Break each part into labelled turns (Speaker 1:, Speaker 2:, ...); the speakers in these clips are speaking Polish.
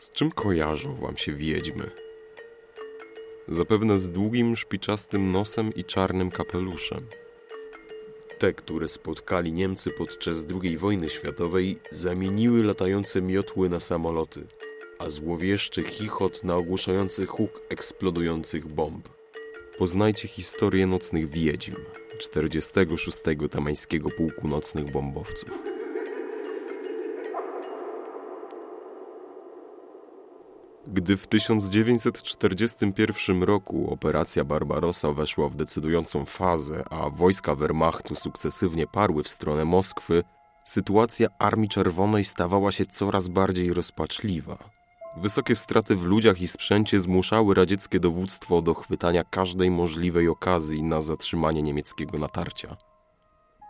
Speaker 1: Z czym kojarzą wam się wiedźmy? Zapewne z długim, szpiczastym nosem i czarnym kapeluszem. Te, które spotkali Niemcy podczas II wojny światowej, zamieniły latające miotły na samoloty, a złowieszczy chichot na ogłuszający huk eksplodujących bomb. Poznajcie historię nocnych wiedźm, 46. Tamańskiego Pułku Nocnych Bombowców. Gdy w 1941 roku operacja Barbarossa weszła w decydującą fazę, a wojska Wehrmachtu sukcesywnie parły w stronę Moskwy, sytuacja Armii Czerwonej stawała się coraz bardziej rozpaczliwa. Wysokie straty w ludziach i sprzęcie zmuszały radzieckie dowództwo do chwytania każdej możliwej okazji na zatrzymanie niemieckiego natarcia.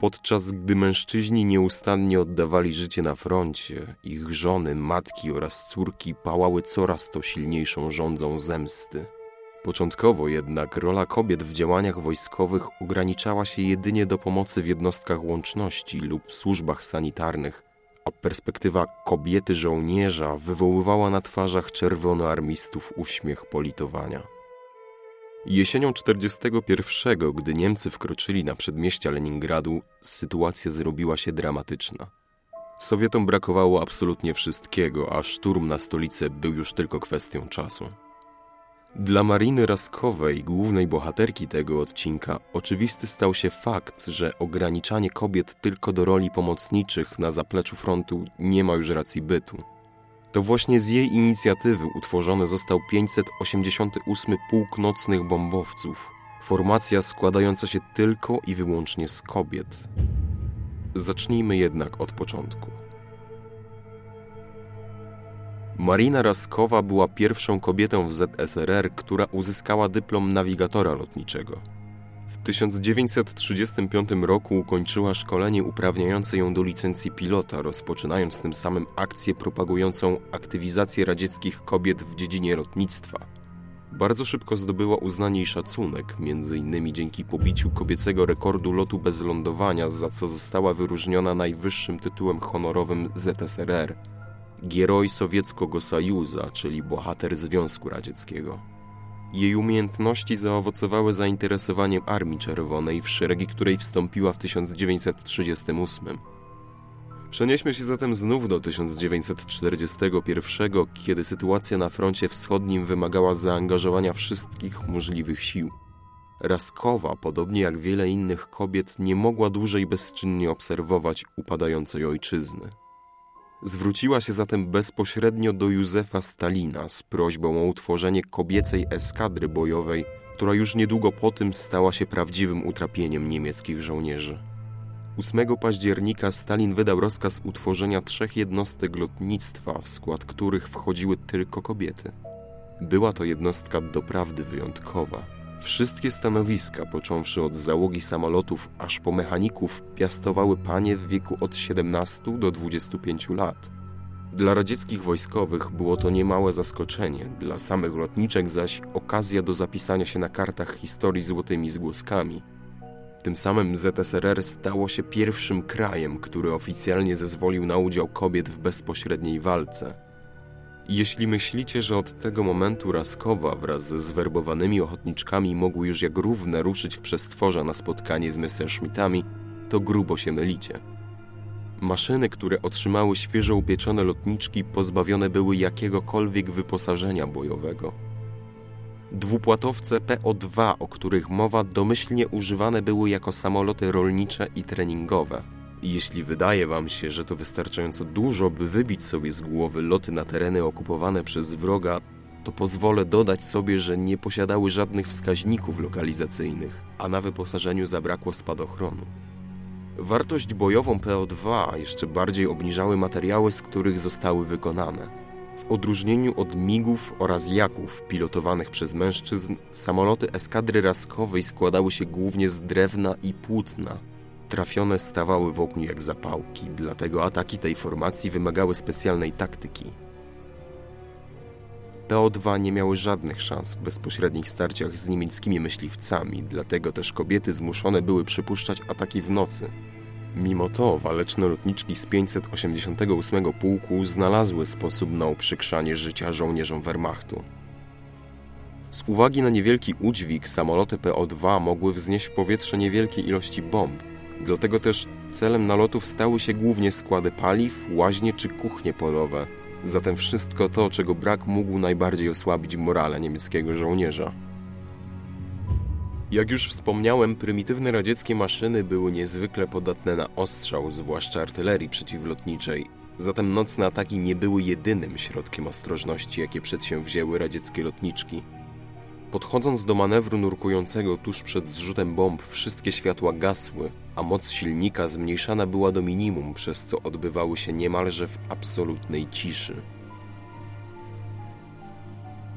Speaker 1: Podczas gdy mężczyźni nieustannie oddawali życie na froncie, ich żony, matki oraz córki pałały coraz to silniejszą rządzą zemsty. Początkowo jednak rola kobiet w działaniach wojskowych ograniczała się jedynie do pomocy w jednostkach łączności lub służbach sanitarnych, a perspektywa kobiety żołnierza wywoływała na twarzach czerwonoarmistów uśmiech politowania. Jesienią 41, gdy Niemcy wkroczyli na przedmieścia Leningradu, sytuacja zrobiła się dramatyczna. Sowietom brakowało absolutnie wszystkiego, a szturm na stolicę był już tylko kwestią czasu. Dla Mariny Raskowej, głównej bohaterki tego odcinka, oczywisty stał się fakt, że ograniczanie kobiet tylko do roli pomocniczych na zapleczu frontu nie ma już racji bytu. To właśnie z jej inicjatywy utworzony został 588 Pułk Nocnych Bombowców, formacja składająca się tylko i wyłącznie z kobiet. Zacznijmy jednak od początku. Marina Raskowa była pierwszą kobietą w ZSRR, która uzyskała dyplom nawigatora lotniczego. W 1935 roku ukończyła szkolenie uprawniające ją do licencji pilota, rozpoczynając tym samym akcję propagującą aktywizację radzieckich kobiet w dziedzinie lotnictwa. Bardzo szybko zdobyła uznanie i szacunek, m.in. dzięki pobiciu kobiecego rekordu lotu bez lądowania, za co została wyróżniona najwyższym tytułem honorowym ZSRR Gieroj Sowieckiego Sojuza, czyli bohater Związku Radzieckiego. Jej umiejętności zaowocowały zainteresowaniem Armii Czerwonej, w szeregi której wstąpiła w 1938. Przenieśmy się zatem znów do 1941, kiedy sytuacja na froncie wschodnim wymagała zaangażowania wszystkich możliwych sił. Raskowa, podobnie jak wiele innych kobiet, nie mogła dłużej bezczynnie obserwować upadającej ojczyzny. Zwróciła się zatem bezpośrednio do Józefa Stalina z prośbą o utworzenie kobiecej eskadry bojowej, która już niedługo po tym stała się prawdziwym utrapieniem niemieckich żołnierzy. 8 października Stalin wydał rozkaz utworzenia trzech jednostek lotnictwa, w skład których wchodziły tylko kobiety. Była to jednostka doprawdy wyjątkowa Wszystkie stanowiska, począwszy od załogi samolotów aż po mechaników, piastowały panie w wieku od 17 do 25 lat. Dla radzieckich wojskowych było to niemałe zaskoczenie, dla samych lotniczek zaś okazja do zapisania się na kartach historii złotymi zgłoskami. Tym samym ZSRR stało się pierwszym krajem, który oficjalnie zezwolił na udział kobiet w bezpośredniej walce. Jeśli myślicie, że od tego momentu Raskowa wraz ze zwerbowanymi ochotniczkami mogły już jak równe ruszyć w przestworza na spotkanie z Messerschmittami, to grubo się mylicie. Maszyny, które otrzymały świeżo upieczone lotniczki, pozbawione były jakiegokolwiek wyposażenia bojowego. Dwupłatowce PO-2, o których mowa, domyślnie używane były jako samoloty rolnicze i treningowe – jeśli wydaje Wam się, że to wystarczająco dużo, by wybić sobie z głowy loty na tereny okupowane przez wroga, to pozwolę dodać sobie, że nie posiadały żadnych wskaźników lokalizacyjnych, a na wyposażeniu zabrakło spadochronu. Wartość bojową PO2 jeszcze bardziej obniżały materiały, z których zostały wykonane. W odróżnieniu od migów oraz jaków pilotowanych przez mężczyzn, samoloty eskadry raskowej składały się głównie z drewna i płótna, Trafione stawały w ogniu jak zapałki, dlatego ataki tej formacji wymagały specjalnej taktyki. PO-2 nie miały żadnych szans w bezpośrednich starciach z niemieckimi myśliwcami, dlatego też kobiety zmuszone były przypuszczać ataki w nocy. Mimo to waleczne lotniczki z 588 pułku znalazły sposób na uprzykrzanie życia żołnierzom Wehrmachtu. Z uwagi na niewielki udźwig samoloty PO-2 mogły wznieść w powietrze niewielkie ilości bomb, dlatego też celem nalotów stały się głównie składy paliw, łaźnie czy kuchnie polowe. Zatem wszystko to, czego brak mógł najbardziej osłabić morale niemieckiego żołnierza. Jak już wspomniałem, prymitywne radzieckie maszyny były niezwykle podatne na ostrzał, zwłaszcza artylerii przeciwlotniczej. Zatem nocne ataki nie były jedynym środkiem ostrożności, jakie przedsięwzięły radzieckie lotniczki. Podchodząc do manewru nurkującego tuż przed zrzutem bomb, wszystkie światła gasły, a moc silnika zmniejszana była do minimum, przez co odbywały się niemalże w absolutnej ciszy.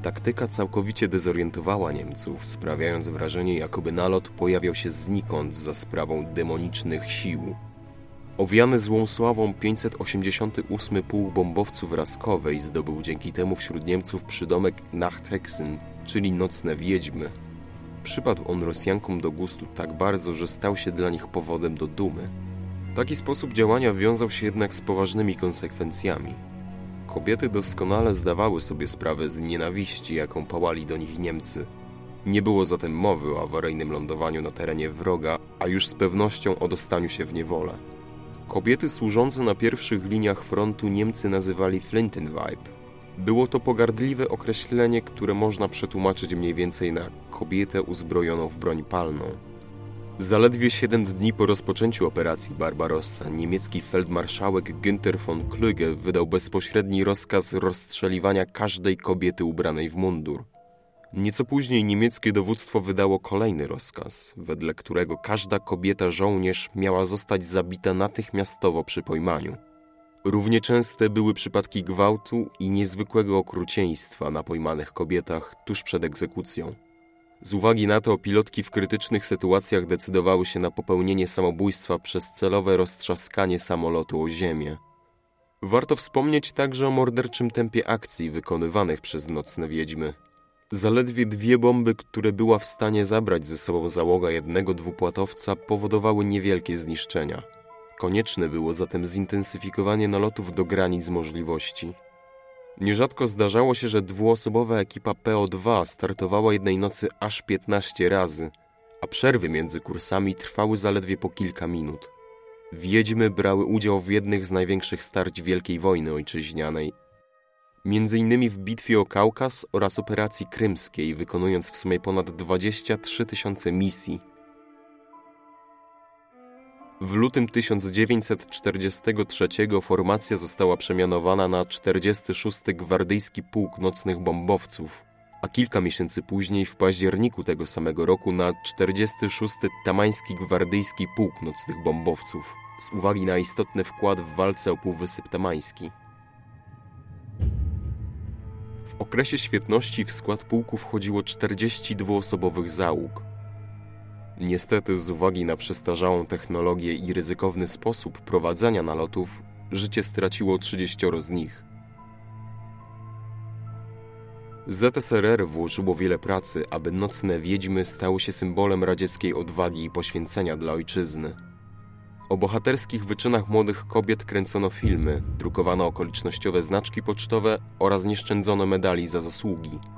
Speaker 1: Taktyka całkowicie dezorientowała Niemców, sprawiając wrażenie, jakoby nalot pojawiał się znikąd za sprawą demonicznych sił. Owiany złą sławą 588 Pułk Bombowców Raskowej zdobył dzięki temu wśród Niemców przydomek Nachthexen, czyli Nocne Wiedźmy. Przypadł on Rosjankom do gustu tak bardzo, że stał się dla nich powodem do dumy. Taki sposób działania wiązał się jednak z poważnymi konsekwencjami. Kobiety doskonale zdawały sobie sprawę z nienawiści, jaką pałali do nich Niemcy. Nie było zatem mowy o awaryjnym lądowaniu na terenie wroga, a już z pewnością o dostaniu się w niewolę. Kobiety służące na pierwszych liniach frontu Niemcy nazywali Flintenweib. Było to pogardliwe określenie, które można przetłumaczyć mniej więcej na kobietę uzbrojoną w broń palną. Zaledwie 7 dni po rozpoczęciu operacji Barbarossa niemiecki feldmarszałek Günther von Klüge wydał bezpośredni rozkaz rozstrzeliwania każdej kobiety ubranej w mundur. Nieco później niemieckie dowództwo wydało kolejny rozkaz, wedle którego każda kobieta żołnierz miała zostać zabita natychmiastowo przy pojmaniu. Równie częste były przypadki gwałtu i niezwykłego okrucieństwa na pojmanych kobietach tuż przed egzekucją. Z uwagi na to pilotki w krytycznych sytuacjach decydowały się na popełnienie samobójstwa przez celowe roztrzaskanie samolotu o ziemię. Warto wspomnieć także o morderczym tempie akcji wykonywanych przez nocne wiedźmy. Zaledwie dwie bomby, które była w stanie zabrać ze sobą załoga jednego dwupłatowca, powodowały niewielkie zniszczenia. Konieczne było zatem zintensyfikowanie nalotów do granic możliwości. Nierzadko zdarzało się, że dwuosobowa ekipa PO2 startowała jednej nocy aż 15 razy, a przerwy między kursami trwały zaledwie po kilka minut. Wiedźmy brały udział w jednych z największych starć Wielkiej Wojny Ojczyźnianej, między innymi w bitwie o Kaukaz oraz operacji krymskiej, wykonując w sumie ponad 23 tysiące misji. W lutym 1943 formacja została przemianowana na 46. Gwardyjski Pułk Nocnych Bombowców, a kilka miesięcy później, w październiku tego samego roku, na 46. Tamański Gwardyjski Pułk Nocnych Bombowców, z uwagi na istotny wkład w walce o Półwysyp Tamański. Okresie świetności w skład pułku wchodziło 42-osobowych załóg – Niestety, z uwagi na przestarzałą technologię i ryzykowny sposób prowadzenia nalotów, życie straciło 30 z nich. ZSRR włożyło wiele pracy, aby nocne wiedźmy stały się symbolem radzieckiej odwagi i poświęcenia dla ojczyzny. O bohaterskich wyczynach młodych kobiet kręcono filmy, drukowano okolicznościowe znaczki pocztowe oraz nie szczędzono medali za zasługi –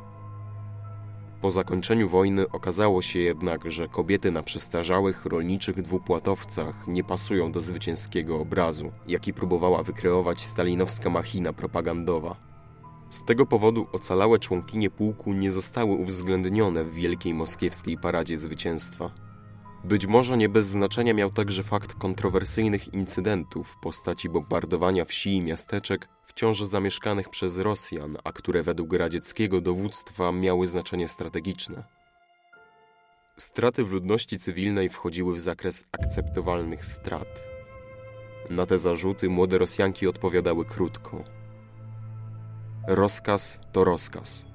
Speaker 1: po zakończeniu wojny okazało się jednak, że kobiety na przestarzałych rolniczych dwupłatowcach nie pasują do zwycięskiego obrazu, jaki próbowała wykreować stalinowska machina propagandowa. Z tego powodu ocalałe członkinie pułku nie zostały uwzględnione w wielkiej moskiewskiej paradzie zwycięstwa. Być może nie bez znaczenia miał także fakt kontrowersyjnych incydentów w postaci bombardowania wsi i miasteczek wciąż zamieszkanych przez Rosjan, a które według radzieckiego dowództwa miały znaczenie strategiczne. Straty w ludności cywilnej wchodziły w zakres akceptowalnych strat. Na te zarzuty młode Rosjanki odpowiadały krótko. Rozkaz to rozkaz.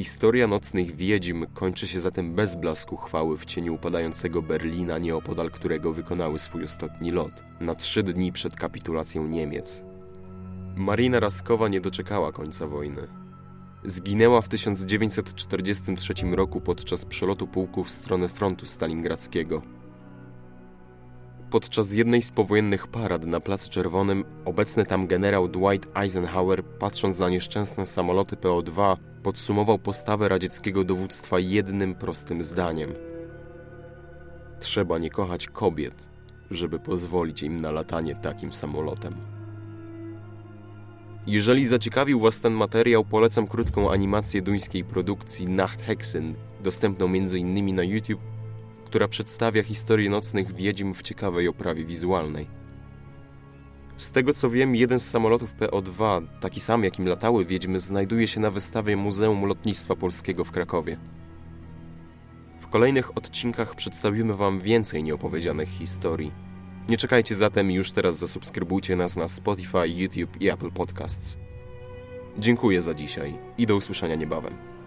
Speaker 1: Historia nocnych wiedźm kończy się zatem bez blasku chwały w cieniu upadającego Berlina, nieopodal którego wykonały swój ostatni lot, na trzy dni przed kapitulacją Niemiec. Marina Raskowa nie doczekała końca wojny. Zginęła w 1943 roku podczas przelotu pułku w stronę frontu stalingradzkiego. Podczas jednej z powojennych parad na Placu Czerwonym obecny tam generał Dwight Eisenhower, patrząc na nieszczęsne samoloty PO-2, podsumował postawę radzieckiego dowództwa jednym prostym zdaniem. Trzeba nie kochać kobiet, żeby pozwolić im na latanie takim samolotem. Jeżeli zaciekawił Was ten materiał, polecam krótką animację duńskiej produkcji Nachthexen, dostępną m.in. na YouTube, która przedstawia historię nocnych wiedźm w ciekawej oprawie wizualnej. Z tego co wiem, jeden z samolotów PO-2, taki sam jakim latały wiedźmy, znajduje się na wystawie Muzeum Lotnictwa Polskiego w Krakowie. W kolejnych odcinkach przedstawimy Wam więcej nieopowiedzianych historii. Nie czekajcie zatem i już teraz zasubskrybujcie nas na Spotify, YouTube i Apple Podcasts. Dziękuję za dzisiaj i do usłyszenia niebawem.